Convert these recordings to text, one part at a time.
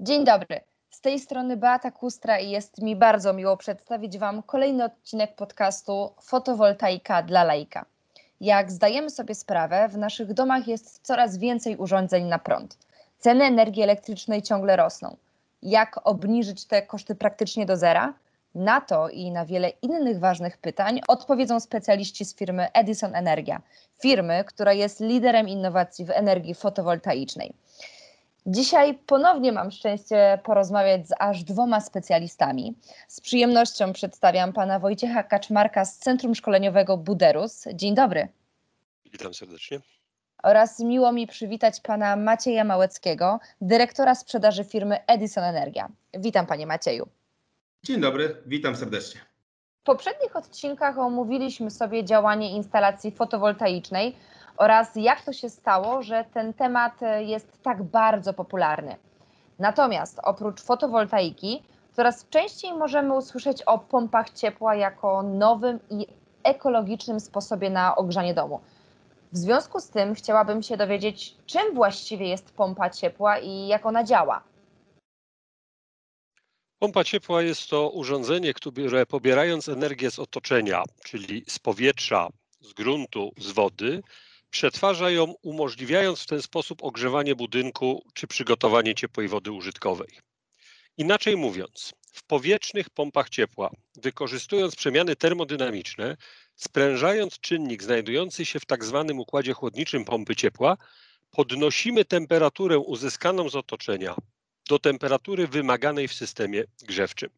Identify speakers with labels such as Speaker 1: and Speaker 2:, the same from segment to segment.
Speaker 1: Dzień dobry. Z tej strony Beata Kustra i jest mi bardzo miło przedstawić Wam kolejny odcinek podcastu Fotowoltaika dla laika. Jak zdajemy sobie sprawę, w naszych domach jest coraz więcej urządzeń na prąd. Ceny energii elektrycznej ciągle rosną. Jak obniżyć te koszty praktycznie do zera? Na to i na wiele innych ważnych pytań odpowiedzą specjaliści z firmy Edison Energia, firmy, która jest liderem innowacji w energii fotowoltaicznej. Dzisiaj ponownie mam szczęście porozmawiać z aż dwoma specjalistami. Z przyjemnością przedstawiam pana Wojciecha Kaczmarka z Centrum Szkoleniowego Buderus. Dzień dobry.
Speaker 2: Witam serdecznie.
Speaker 1: Oraz miło mi przywitać pana Macieja Małeckiego, dyrektora sprzedaży firmy Edison Energia. Witam panie Macieju.
Speaker 3: Dzień dobry, witam serdecznie.
Speaker 1: W poprzednich odcinkach omówiliśmy sobie działanie instalacji fotowoltaicznej oraz jak to się stało, że ten temat jest tak bardzo popularny. Natomiast oprócz fotowoltaiki, coraz częściej możemy usłyszeć o pompach ciepła jako nowym i ekologicznym sposobie na ogrzanie domu. W związku z tym chciałabym się dowiedzieć, czym właściwie jest pompa ciepła i jak ona działa.
Speaker 2: Pompa ciepła jest to urządzenie, które pobierając energię z otoczenia, czyli z powietrza, z gruntu, z wody, przetwarza ją, umożliwiając w ten sposób ogrzewanie budynku czy przygotowanie ciepłej wody użytkowej. Inaczej mówiąc, w powietrznych pompach ciepła, wykorzystując przemiany termodynamiczne, sprężając czynnik znajdujący się w tak zwanym układzie chłodniczym pompy ciepła, podnosimy temperaturę uzyskaną z otoczenia do temperatury wymaganej w systemie grzewczym.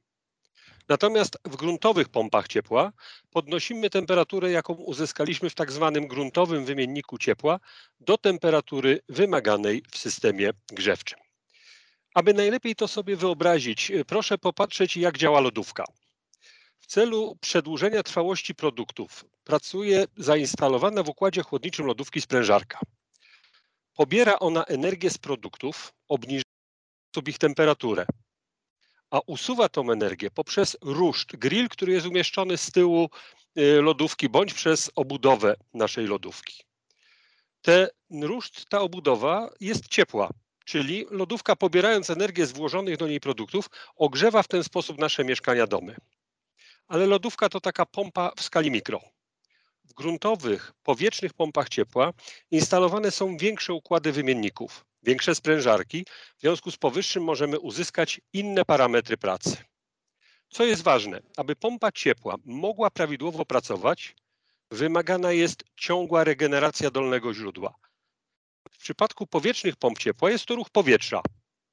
Speaker 2: Natomiast w gruntowych pompach ciepła podnosimy temperaturę, jaką uzyskaliśmy w tak zwanym gruntowym wymienniku ciepła do temperatury wymaganej w systemie grzewczym. Aby najlepiej to sobie wyobrazić, proszę popatrzeć, jak działa lodówka. W celu przedłużenia trwałości produktów pracuje zainstalowana w układzie chłodniczym lodówki sprężarka. Pobiera ona energię z produktów, obniżając ich temperaturę, a usuwa tą energię poprzez ruszt, grill, który jest umieszczony z tyłu y, lodówki, bądź przez obudowę naszej lodówki. Ten ruszt, ta obudowa jest ciepła, czyli lodówka pobierając energię z włożonych do niej produktów, ogrzewa w ten sposób nasze mieszkania, domy. Ale lodówka to taka pompa w skali mikro. W gruntowych, powietrznych pompach ciepła instalowane są większe układy wymienników, większe sprężarki. W związku z powyższym możemy uzyskać inne parametry pracy. Co jest ważne, aby pompa ciepła mogła prawidłowo pracować, wymagana jest ciągła regeneracja dolnego źródła. W przypadku powietrznych pomp ciepła jest to ruch powietrza,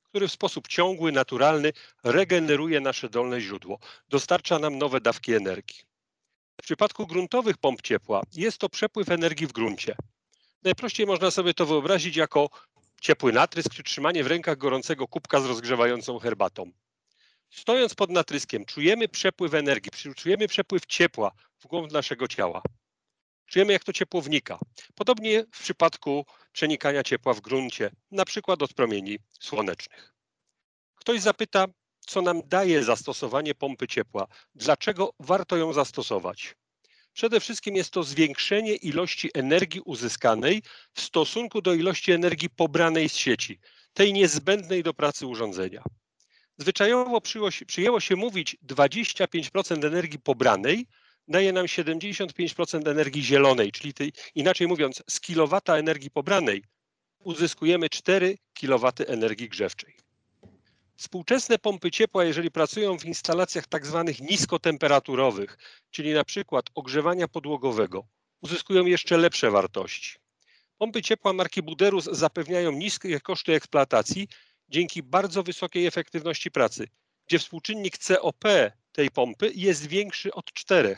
Speaker 2: który w sposób ciągły, naturalny regeneruje nasze dolne źródło, dostarcza nam nowe dawki energii. W przypadku gruntowych pomp ciepła jest to przepływ energii w gruncie. Najprościej można sobie to wyobrazić jako ciepły natrysk czy trzymanie w rękach gorącego kubka z rozgrzewającą herbatą. Stojąc pod natryskiem, czujemy przepływ energii, czujemy przepływ ciepła w głąb naszego ciała. Czujemy, jak to ciepło wnika. Podobnie w przypadku przenikania ciepła w gruncie, na przykład od promieni słonecznych. Ktoś zapyta, co nam daje zastosowanie pompy ciepła, dlaczego warto ją zastosować. Przede wszystkim jest to zwiększenie ilości energii uzyskanej w stosunku do ilości energii pobranej z sieci, tej niezbędnej do pracy urządzenia. Zwyczajowo przyjęło się mówić 25% energii pobranej daje nam 75% energii zielonej, czyli tej, inaczej mówiąc, z kilowata energii pobranej uzyskujemy 4 kW energii grzewczej. Współczesne pompy ciepła, jeżeli pracują w instalacjach tak zwanych niskotemperaturowych, czyli na przykład ogrzewania podłogowego, uzyskują jeszcze lepsze wartości. Pompy ciepła marki Buderus zapewniają niskie koszty eksploatacji dzięki bardzo wysokiej efektywności pracy, gdzie współczynnik COP tej pompy jest większy od 4,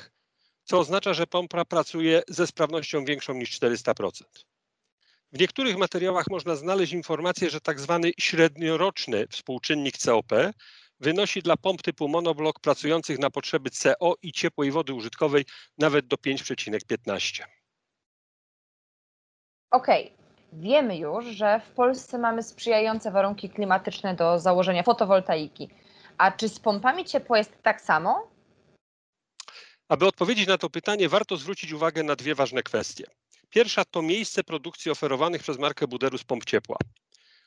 Speaker 2: co oznacza, że pompa pracuje ze sprawnością większą niż 400%. W niektórych materiałach można znaleźć informację, że tak zwany średnioroczny współczynnik COP wynosi dla pomp typu monoblok pracujących na potrzeby CO i ciepłej wody użytkowej nawet do 5,15.
Speaker 1: Okej, okay. wiemy już, że w Polsce mamy sprzyjające warunki klimatyczne do założenia fotowoltaiki. A czy z pompami ciepła jest tak samo?
Speaker 2: Aby odpowiedzieć na to pytanie, warto zwrócić uwagę na dwie ważne kwestie. Pierwsza to miejsce produkcji oferowanych przez markę Buderus pomp ciepła.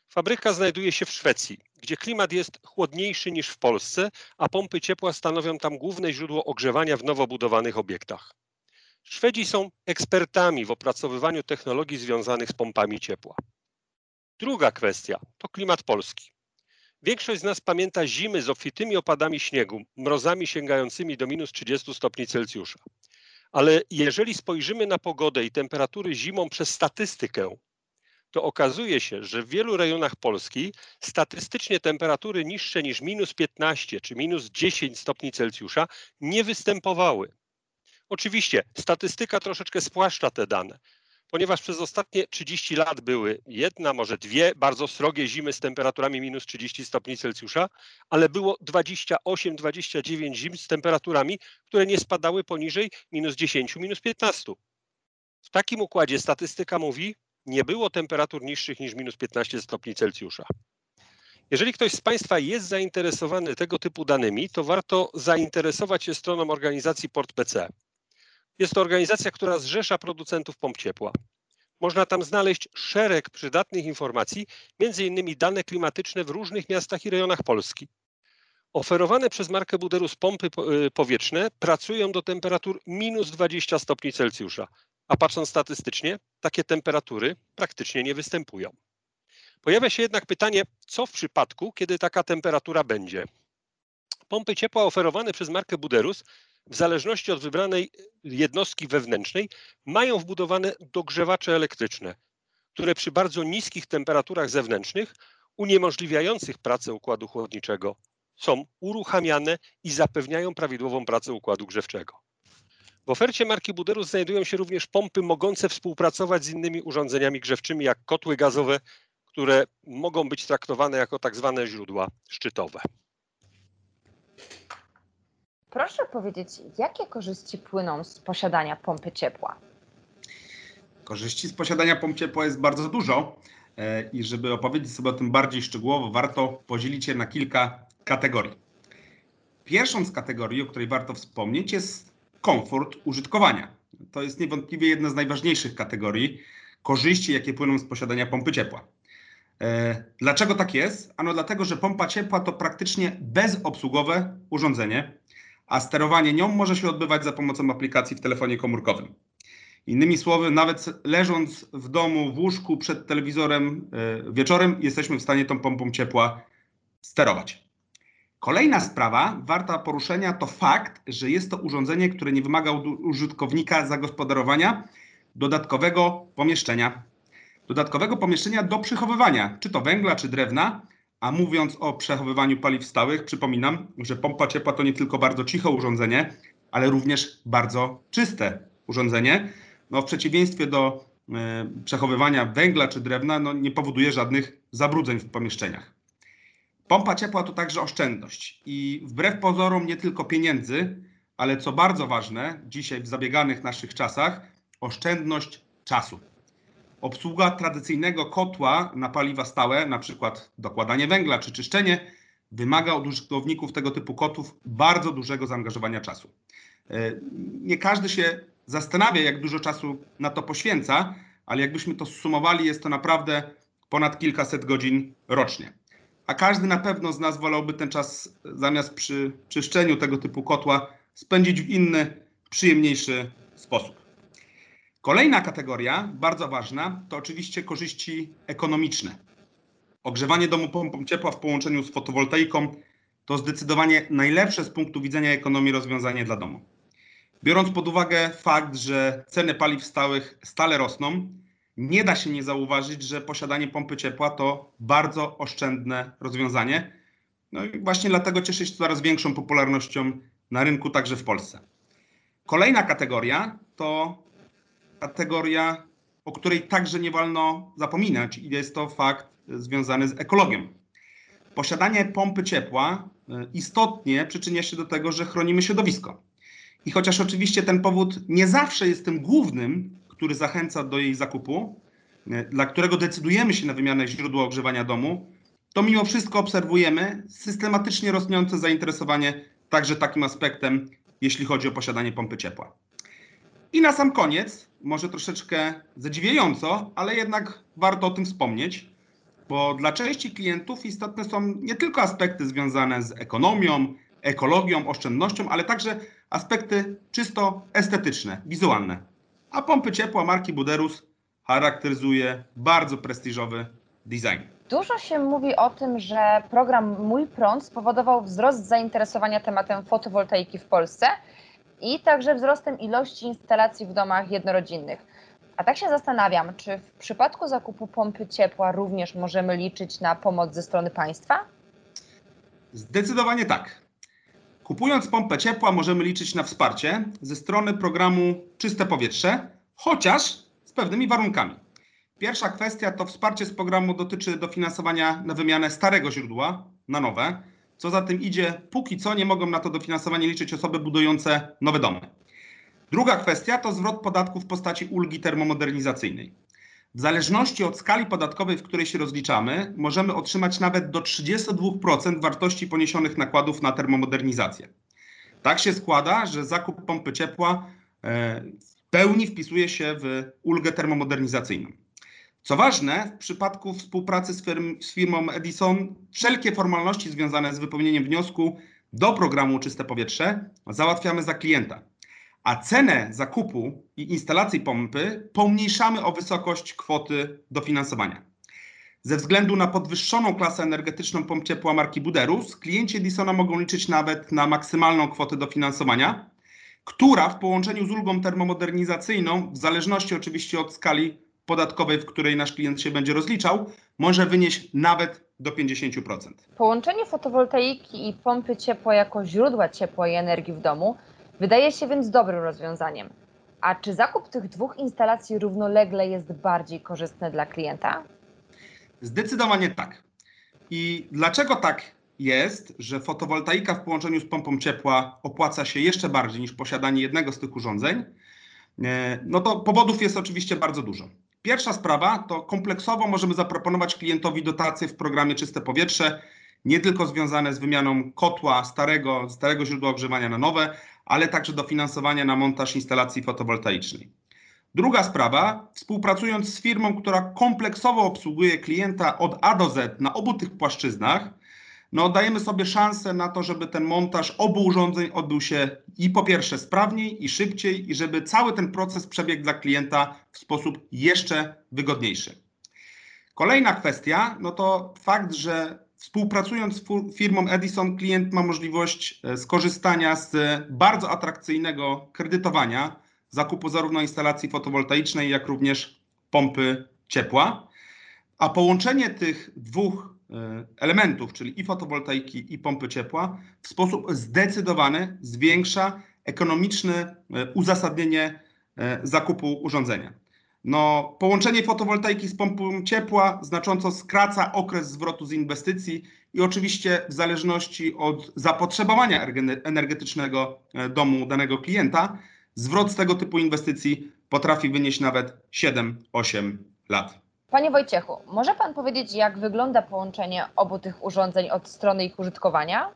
Speaker 2: Fabryka znajduje się w Szwecji, gdzie klimat jest chłodniejszy niż w Polsce, a pompy ciepła stanowią tam główne źródło ogrzewania w nowo budowanych obiektach. Szwedzi są ekspertami w opracowywaniu technologii związanych z pompami ciepła. Druga kwestia to klimat polski. Większość z nas pamięta zimy z obfitymi opadami śniegu, mrozami sięgającymi do minus 30 stopni Celsjusza. Ale jeżeli spojrzymy na pogodę i temperatury zimą przez statystykę, to okazuje się, że w wielu rejonach Polski statystycznie temperatury niższe niż minus 15 czy minus 10 stopni Celsjusza nie występowały. Oczywiście statystyka troszeczkę spłaszcza te dane, ponieważ przez ostatnie 30 lat były jedna, może dwie bardzo srogie zimy z temperaturami minus 30 stopni Celsjusza, ale było 28-29 zim z temperaturami, które nie spadały poniżej minus 10, minus 15. W takim układzie statystyka mówi, nie było temperatur niższych niż minus 15 stopni Celsjusza. Jeżeli ktoś z Państwa jest zainteresowany tego typu danymi, to warto zainteresować się stroną organizacji PortPC. Jest to organizacja, która zrzesza producentów pomp ciepła. Można tam znaleźć szereg przydatnych informacji, innymi dane klimatyczne w różnych miastach i rejonach Polski. Oferowane przez markę Buderus pompy y, powietrzne pracują do temperatur minus 20 stopni Celsjusza, a patrząc statystycznie, takie temperatury praktycznie nie występują. Pojawia się jednak pytanie, co w przypadku, kiedy taka temperatura będzie? Pompy ciepła oferowane przez markę Buderus w zależności od wybranej jednostki wewnętrznej mają wbudowane dogrzewacze elektryczne, które przy bardzo niskich temperaturach zewnętrznych uniemożliwiających pracę układu chłodniczego są uruchamiane i zapewniają prawidłową pracę układu grzewczego. W ofercie marki Buderus znajdują się również pompy mogące współpracować z innymi urządzeniami grzewczymi, jak kotły gazowe, które mogą być traktowane jako tak zwane źródła szczytowe.
Speaker 1: Proszę powiedzieć, jakie korzyści płyną z posiadania pompy ciepła?
Speaker 3: Korzyści z posiadania pomp ciepła jest bardzo dużo e, i żeby opowiedzieć sobie o tym bardziej szczegółowo, warto podzielić je na kilka kategorii. Pierwszą z kategorii, o której warto wspomnieć, jest komfort użytkowania. To jest niewątpliwie jedna z najważniejszych kategorii korzyści, jakie płyną z posiadania pompy ciepła. E, dlaczego tak jest? Ano dlatego, że pompa ciepła to praktycznie bezobsługowe urządzenie, a sterowanie nią może się odbywać za pomocą aplikacji w telefonie komórkowym. Innymi słowy, nawet leżąc w domu, w łóżku przed telewizorem e, wieczorem, jesteśmy w stanie tą pompą ciepła sterować. Kolejna sprawa warta poruszenia to fakt, że jest to urządzenie, które nie wymaga od użytkownika zagospodarowania dodatkowego pomieszczenia. Dodatkowego pomieszczenia do przechowywania, czy to węgla, czy drewna. A mówiąc o przechowywaniu paliw stałych, przypominam, że pompa ciepła to nie tylko bardzo ciche urządzenie, ale również bardzo czyste urządzenie. No, w przeciwieństwie do y, przechowywania węgla czy drewna, no, nie powoduje żadnych zabrudzeń w pomieszczeniach. Pompa ciepła to także oszczędność i wbrew pozorom nie tylko pieniędzy, ale co bardzo ważne dzisiaj w zabieganych naszych czasach, oszczędność czasu. Obsługa tradycyjnego kotła na paliwa stałe, na przykład dokładanie węgla czy czyszczenie, wymaga od użytkowników tego typu kotów bardzo dużego zaangażowania czasu. E, nie każdy się zastanawia, jak dużo czasu na to poświęca, ale jakbyśmy to zsumowali, jest to naprawdę ponad kilkaset godzin rocznie a każdy na pewno z nas wolałby ten czas zamiast przy czyszczeniu tego typu kotła spędzić w inny, przyjemniejszy sposób. Kolejna kategoria, bardzo ważna, to oczywiście korzyści ekonomiczne. Ogrzewanie domu pompą ciepła w połączeniu z fotowoltaiką to zdecydowanie najlepsze z punktu widzenia ekonomii rozwiązanie dla domu. Biorąc pod uwagę fakt, że ceny paliw stałych stale rosną, nie da się nie zauważyć, że posiadanie pompy ciepła to bardzo oszczędne rozwiązanie. No i właśnie dlatego cieszy się coraz większą popularnością na rynku, także w Polsce. Kolejna kategoria to kategoria, o której także nie wolno zapominać, i jest to fakt związany z ekologią. Posiadanie pompy ciepła e, istotnie przyczynia się do tego, że chronimy środowisko. I chociaż oczywiście ten powód nie zawsze jest tym głównym, który zachęca do jej zakupu, e, dla którego decydujemy się na wymianę źródła ogrzewania domu, to mimo wszystko obserwujemy systematycznie rosnące zainteresowanie także takim aspektem, jeśli chodzi o posiadanie pompy ciepła. I na sam koniec, może troszeczkę zadziwiająco, ale jednak warto o tym wspomnieć. bo dla części klientów istotne są nie tylko aspekty związane z ekonomią, ekologią, oszczędnością, ale także aspekty czysto estetyczne, wizualne. A pompy ciepła marki Buderus charakteryzuje bardzo prestiżowy design.
Speaker 1: Dużo się mówi o tym, że program Mój Prąd spowodował wzrost zainteresowania tematem fotowoltaiki w Polsce i także wzrostem ilości instalacji w domach jednorodzinnych. A tak się zastanawiam, czy w przypadku zakupu pompy ciepła również możemy liczyć na pomoc ze strony państwa?
Speaker 3: Zdecydowanie tak. Kupując pompę ciepła możemy liczyć na wsparcie ze strony programu Czyste Powietrze, chociaż z pewnymi warunkami. Pierwsza kwestia to wsparcie z programu dotyczy dofinansowania na wymianę starego źródła na nowe. Co za tym idzie, póki co nie mogą na to dofinansowanie liczyć osoby budujące nowe domy. Druga kwestia to zwrot podatku w postaci ulgi termomodernizacyjnej. W zależności od skali podatkowej, w której się rozliczamy, możemy otrzymać nawet do 32% wartości poniesionych nakładów na termomodernizację. Tak się składa, że zakup pompy ciepła e, w pełni wpisuje się w ulgę termomodernizacyjną. Co ważne, w przypadku współpracy z, firm, z firmą Edison, wszelkie formalności związane z wypełnieniem wniosku do programu Czyste Powietrze załatwiamy za klienta a cenę zakupu i instalacji pompy pomniejszamy o wysokość kwoty dofinansowania. Ze względu na podwyższoną klasę energetyczną pomp ciepła marki Buderus, klienci Edisona mogą liczyć nawet na maksymalną kwotę dofinansowania, która w połączeniu z ulgą termomodernizacyjną, w zależności oczywiście od skali podatkowej, w której nasz klient się będzie rozliczał, może wynieść nawet do 50%.
Speaker 1: Połączenie fotowoltaiki i pompy ciepła jako źródła ciepła i energii w domu Wydaje się więc dobrym rozwiązaniem. A czy zakup tych dwóch instalacji równolegle jest bardziej korzystny dla klienta?
Speaker 3: Zdecydowanie tak. I dlaczego tak jest, że fotowoltaika w połączeniu z pompą ciepła opłaca się jeszcze bardziej niż posiadanie jednego z tych urządzeń? E, no to powodów jest oczywiście bardzo dużo. Pierwsza sprawa to kompleksowo możemy zaproponować klientowi dotacje w programie Czyste Powietrze, nie tylko związane z wymianą kotła starego, starego źródła ogrzewania na nowe, ale także dofinansowania na montaż instalacji fotowoltaicznej. Druga sprawa, współpracując z firmą, która kompleksowo obsługuje klienta od A do Z na obu tych płaszczyznach, no dajemy sobie szansę na to, żeby ten montaż obu urządzeń odbył się i po pierwsze sprawniej i szybciej i żeby cały ten proces przebiegł dla klienta w sposób jeszcze wygodniejszy. Kolejna kwestia, no to fakt, że Współpracując z firmą Edison, klient ma możliwość e, skorzystania z bardzo atrakcyjnego kredytowania, zakupu zarówno instalacji fotowoltaicznej, jak również pompy ciepła. A połączenie tych dwóch elementów, czyli i fotowoltaiki, i pompy ciepła, w sposób zdecydowany zwiększa ekonomiczne e, uzasadnienie zakupu urządzenia. No, połączenie fotowoltaiki z pompą ciepła znacząco skraca okres zwrotu z inwestycji i oczywiście w zależności od zapotrzebowania energetycznego e, domu danego klienta, zwrot z tego typu inwestycji potrafi wynieść nawet 7-8 lat.
Speaker 1: Panie Wojciechu, może Pan powiedzieć, jak wygląda połączenie obu tych urządzeń od strony ich użytkowania?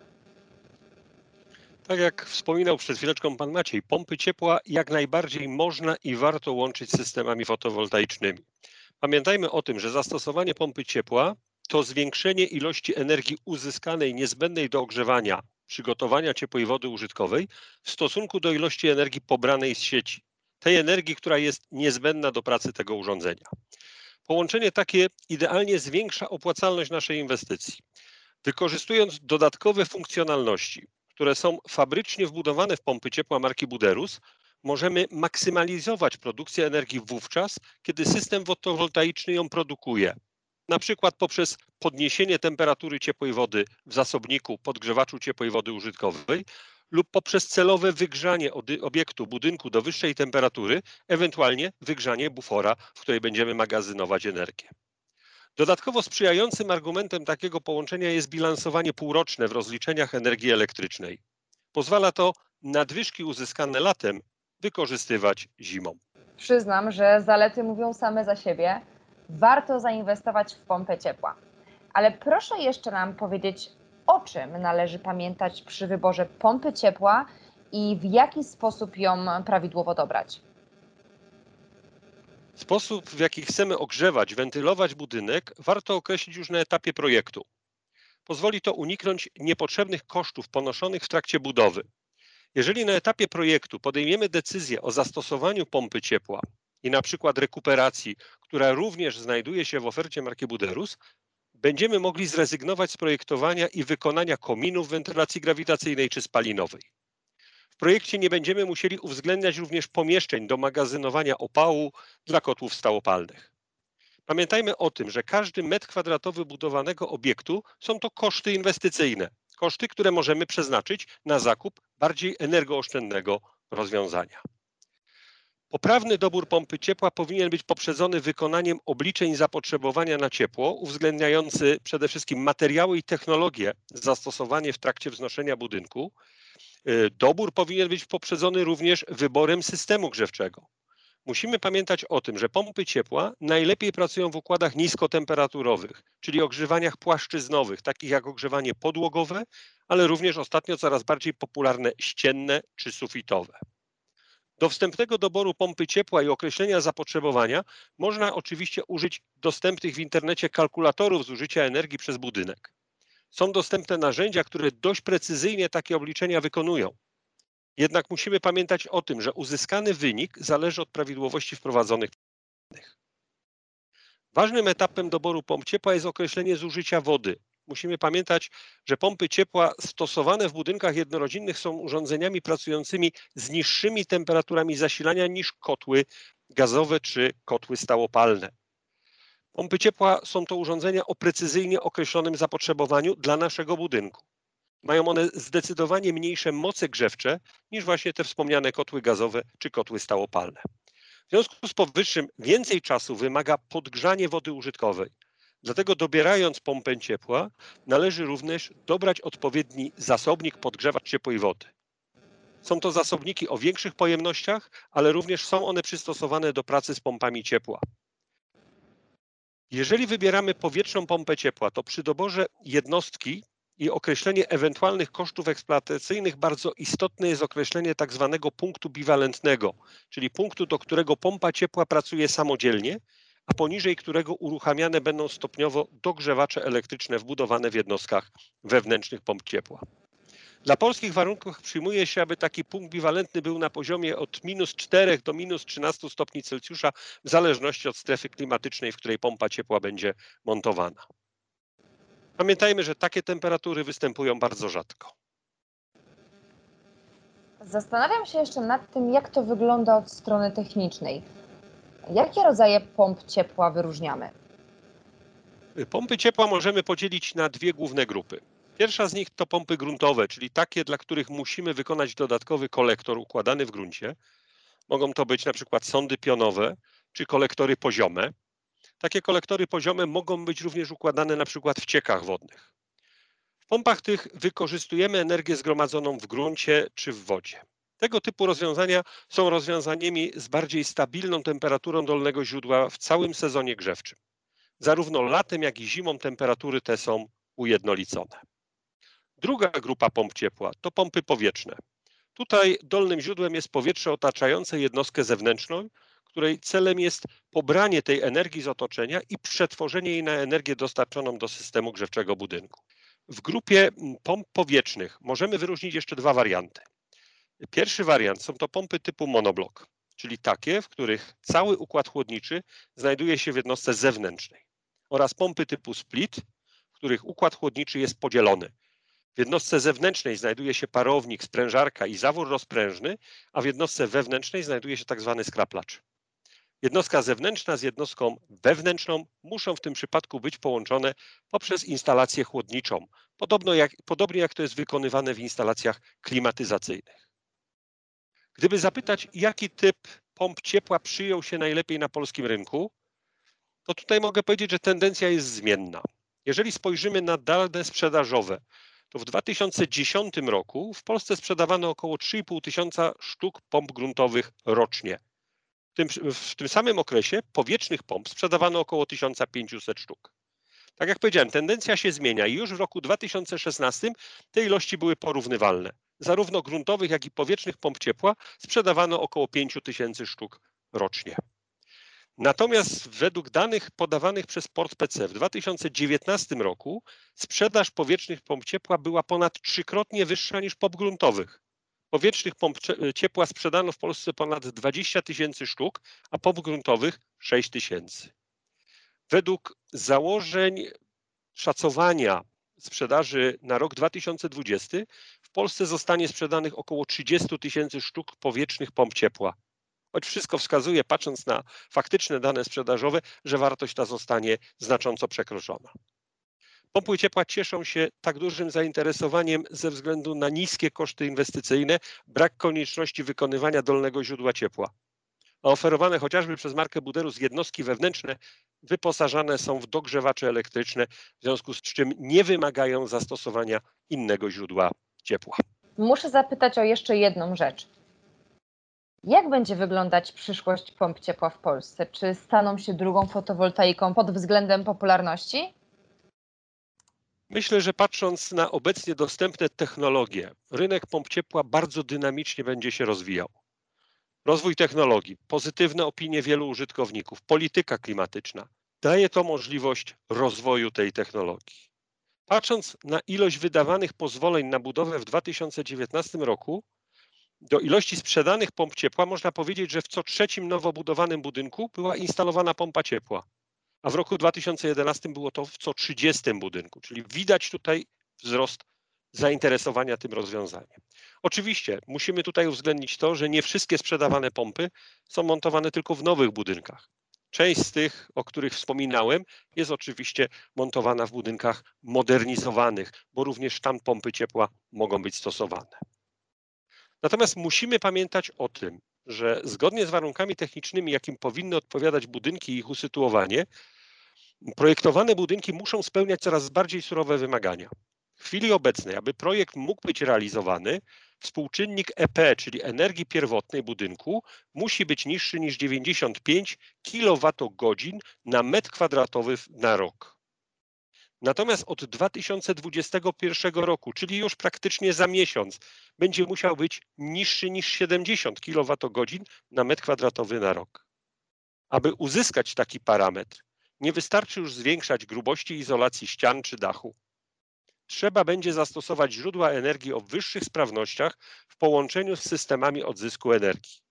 Speaker 2: Tak jak wspominał przed chwileczką pan Maciej, pompy ciepła jak najbardziej można i warto łączyć z systemami fotowoltaicznymi. Pamiętajmy o tym, że zastosowanie pompy ciepła to zwiększenie ilości energii uzyskanej niezbędnej do ogrzewania, przygotowania ciepłej wody użytkowej w stosunku do ilości energii pobranej z sieci. Tej energii, która jest niezbędna do pracy tego urządzenia. Połączenie takie idealnie zwiększa opłacalność naszej inwestycji. Wykorzystując dodatkowe funkcjonalności, które są fabrycznie wbudowane w pompy ciepła marki Buderus, możemy maksymalizować produkcję energii wówczas, kiedy system fotowoltaiczny ją produkuje. Na przykład poprzez podniesienie temperatury ciepłej wody w zasobniku podgrzewaczu ciepłej wody użytkowej lub poprzez celowe wygrzanie obiektu, budynku do wyższej temperatury, ewentualnie wygrzanie bufora, w której będziemy magazynować energię. Dodatkowo sprzyjającym argumentem takiego połączenia jest bilansowanie półroczne w rozliczeniach energii elektrycznej. Pozwala to nadwyżki uzyskane latem wykorzystywać zimą.
Speaker 1: Przyznam, że zalety mówią same za siebie. Warto zainwestować w pompę ciepła. Ale proszę jeszcze nam powiedzieć, o czym należy pamiętać przy wyborze pompy ciepła i w jaki sposób ją prawidłowo dobrać.
Speaker 2: Sposób, w jaki chcemy ogrzewać, wentylować budynek, warto określić już na etapie projektu. Pozwoli to uniknąć niepotrzebnych kosztów ponoszonych w trakcie budowy. Jeżeli na etapie projektu podejmiemy decyzję o zastosowaniu pompy ciepła i na przykład rekuperacji, która również znajduje się w ofercie marki Buderus, będziemy mogli zrezygnować z projektowania i wykonania kominów wentylacji grawitacyjnej czy spalinowej. W projekcie nie będziemy musieli uwzględniać również pomieszczeń do magazynowania opału dla kotłów stałopalnych. Pamiętajmy o tym, że każdy metr kwadratowy budowanego obiektu są to koszty inwestycyjne, koszty, które możemy przeznaczyć na zakup bardziej energooszczędnego rozwiązania. Poprawny dobór pompy ciepła powinien być poprzedzony wykonaniem obliczeń zapotrzebowania na ciepło, uwzględniający przede wszystkim materiały i technologie zastosowane w trakcie wznoszenia budynku. Y, dobór powinien być poprzedzony również wyborem systemu grzewczego. Musimy pamiętać o tym, że pompy ciepła najlepiej pracują w układach niskotemperaturowych, czyli ogrzewaniach płaszczyznowych, takich jak ogrzewanie podłogowe, ale również ostatnio coraz bardziej popularne ścienne czy sufitowe. Do wstępnego doboru pompy ciepła i określenia zapotrzebowania można oczywiście użyć dostępnych w internecie kalkulatorów zużycia energii przez budynek. Są dostępne narzędzia, które dość precyzyjnie takie obliczenia wykonują. Jednak musimy pamiętać o tym, że uzyskany wynik zależy od prawidłowości wprowadzonych. Ważnym etapem doboru pomp ciepła jest określenie zużycia wody. Musimy pamiętać, że pompy ciepła stosowane w budynkach jednorodzinnych są urządzeniami pracującymi z niższymi temperaturami zasilania niż kotły gazowe czy kotły stałopalne. Pompy ciepła są to urządzenia o precyzyjnie określonym zapotrzebowaniu dla naszego budynku. Mają one zdecydowanie mniejsze moce grzewcze niż właśnie te wspomniane kotły gazowe czy kotły stałopalne. W związku z powyższym więcej czasu wymaga podgrzanie wody użytkowej. Dlatego dobierając pompę ciepła należy również dobrać odpowiedni zasobnik podgrzewacz ciepłej wody. Są to zasobniki o większych pojemnościach, ale również są one przystosowane do pracy z pompami ciepła. Jeżeli wybieramy powietrzną pompę ciepła, to przy doborze jednostki i określenie ewentualnych kosztów eksploatacyjnych bardzo istotne jest określenie tak zwanego punktu biwalentnego, czyli punktu, do którego pompa ciepła pracuje samodzielnie, a poniżej którego uruchamiane będą stopniowo dogrzewacze elektryczne wbudowane w jednostkach wewnętrznych pomp ciepła. Dla polskich warunków przyjmuje się, aby taki punkt biwalentny był na poziomie od minus 4 do minus 13 stopni Celsjusza, w zależności od strefy klimatycznej, w której pompa ciepła będzie montowana. Pamiętajmy, że takie temperatury występują bardzo rzadko.
Speaker 1: Zastanawiam się jeszcze nad tym, jak to wygląda od strony technicznej. Jakie rodzaje pomp ciepła wyróżniamy?
Speaker 2: Pompy ciepła możemy podzielić na dwie główne grupy. Pierwsza z nich to pompy gruntowe, czyli takie, dla których musimy wykonać dodatkowy kolektor układany w gruncie. Mogą to być na przykład sądy pionowe czy kolektory poziome. Takie kolektory poziome mogą być również układane na przykład w ciekach wodnych. W pompach tych wykorzystujemy energię zgromadzoną w gruncie czy w wodzie. Tego typu rozwiązania są rozwiązaniami z bardziej stabilną temperaturą dolnego źródła w całym sezonie grzewczym. Zarówno latem, jak i zimą temperatury te są ujednolicone. Druga grupa pomp ciepła to pompy powietrzne. Tutaj dolnym źródłem jest powietrze otaczające jednostkę zewnętrzną, której celem jest pobranie tej energii z otoczenia i przetworzenie jej na energię dostarczoną do systemu grzewczego budynku. W grupie pomp powietrznych możemy wyróżnić jeszcze dwa warianty. Pierwszy wariant są to pompy typu monoblok, czyli takie, w których cały układ chłodniczy znajduje się w jednostce zewnętrznej oraz pompy typu split, w których układ chłodniczy jest podzielony. W jednostce zewnętrznej znajduje się parownik, sprężarka i zawór rozprężny, a w jednostce wewnętrznej znajduje się tak zwany skraplacz. Jednostka zewnętrzna z jednostką wewnętrzną muszą w tym przypadku być połączone poprzez instalację chłodniczą, podobno jak, podobnie jak to jest wykonywane w instalacjach klimatyzacyjnych. Gdyby zapytać, jaki typ pomp ciepła przyjął się najlepiej na polskim rynku, to tutaj mogę powiedzieć, że tendencja jest zmienna. Jeżeli spojrzymy na dane sprzedażowe, to w 2010 roku w Polsce sprzedawano około 3,5 tysiąca sztuk pomp gruntowych rocznie. W tym, w tym samym okresie powietrznych pomp sprzedawano około 1500 sztuk. Tak jak powiedziałem, tendencja się zmienia i już w roku 2016 te ilości były porównywalne. Zarówno gruntowych, jak i powietrznych pomp ciepła sprzedawano około 5000 sztuk rocznie. Natomiast według danych podawanych przez Port PC w 2019 roku sprzedaż powietrznych pomp ciepła była ponad trzykrotnie wyższa niż pomp gruntowych. Powietrznych pomp ciepła sprzedano w Polsce ponad 20 tysięcy sztuk, a pomp gruntowych 6 tysięcy. Według założeń szacowania sprzedaży na rok 2020 w Polsce zostanie sprzedanych około 30 tysięcy sztuk powietrznych pomp ciepła. Choć wszystko wskazuje, patrząc na faktyczne dane sprzedażowe, że wartość ta zostanie znacząco przekroczona. Pompy ciepła cieszą się tak dużym zainteresowaniem ze względu na niskie koszty inwestycyjne, brak konieczności wykonywania dolnego źródła ciepła. A oferowane chociażby przez markę Buderus jednostki wewnętrzne wyposażane są w dogrzewacze elektryczne, w związku z czym nie wymagają zastosowania innego źródła ciepła.
Speaker 1: Muszę zapytać o jeszcze jedną rzecz. Jak będzie wyglądać przyszłość pomp ciepła w Polsce? Czy staną się drugą fotowoltaiką pod względem popularności?
Speaker 2: Myślę, że patrząc na obecnie dostępne technologie, rynek pomp ciepła bardzo dynamicznie będzie się rozwijał. Rozwój technologii, pozytywne opinie wielu użytkowników, polityka klimatyczna daje to możliwość rozwoju tej technologii. Patrząc na ilość wydawanych pozwoleń na budowę w 2019 roku, do ilości sprzedanych pomp ciepła można powiedzieć, że w co trzecim nowo budowanym budynku była instalowana pompa ciepła, a w roku 2011 było to w co 30 budynku, czyli widać tutaj wzrost zainteresowania tym rozwiązaniem. Oczywiście musimy tutaj uwzględnić to, że nie wszystkie sprzedawane pompy są montowane tylko w nowych budynkach. Część z tych, o których wspominałem, jest oczywiście montowana w budynkach modernizowanych, bo również tam pompy ciepła mogą być stosowane. Natomiast musimy pamiętać o tym, że zgodnie z warunkami technicznymi, jakim powinny odpowiadać budynki i ich usytuowanie, projektowane budynki muszą spełniać coraz bardziej surowe wymagania. W chwili obecnej, aby projekt mógł być realizowany, współczynnik EP, czyli energii pierwotnej budynku, musi być niższy niż 95 kWh na metr kwadratowy na rok. Natomiast od 2021 roku, czyli już praktycznie za miesiąc, będzie musiał być niższy niż 70 kWh na metr kwadratowy na rok. Aby uzyskać taki parametr, nie wystarczy już zwiększać grubości izolacji ścian czy dachu. Trzeba będzie zastosować źródła energii o wyższych sprawnościach w połączeniu z systemami odzysku energii.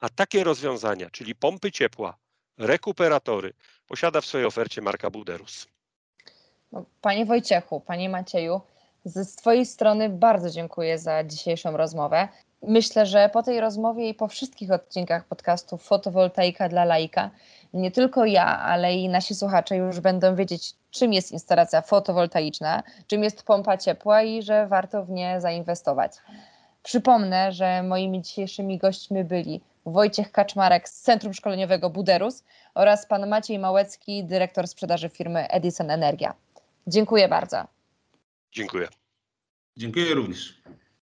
Speaker 2: A takie rozwiązania, czyli pompy ciepła, rekuperatory, posiada w swojej ofercie marka Buderus.
Speaker 1: No, panie Wojciechu, Panie Macieju, ze swojej strony bardzo dziękuję za dzisiejszą rozmowę. Myślę, że po tej rozmowie i po wszystkich odcinkach podcastu Fotowoltaika dla laika, nie tylko ja, ale i nasi słuchacze już będą wiedzieć, czym jest instalacja fotowoltaiczna, czym jest pompa ciepła i że warto w nie zainwestować. Przypomnę, że moimi dzisiejszymi gośćmi byli Wojciech Kaczmarek z Centrum Szkoleniowego Buderus oraz pan Maciej Małecki, dyrektor sprzedaży firmy Edison Energia. Dziękuję bardzo.
Speaker 2: Dziękuję.
Speaker 3: Dziękuję również.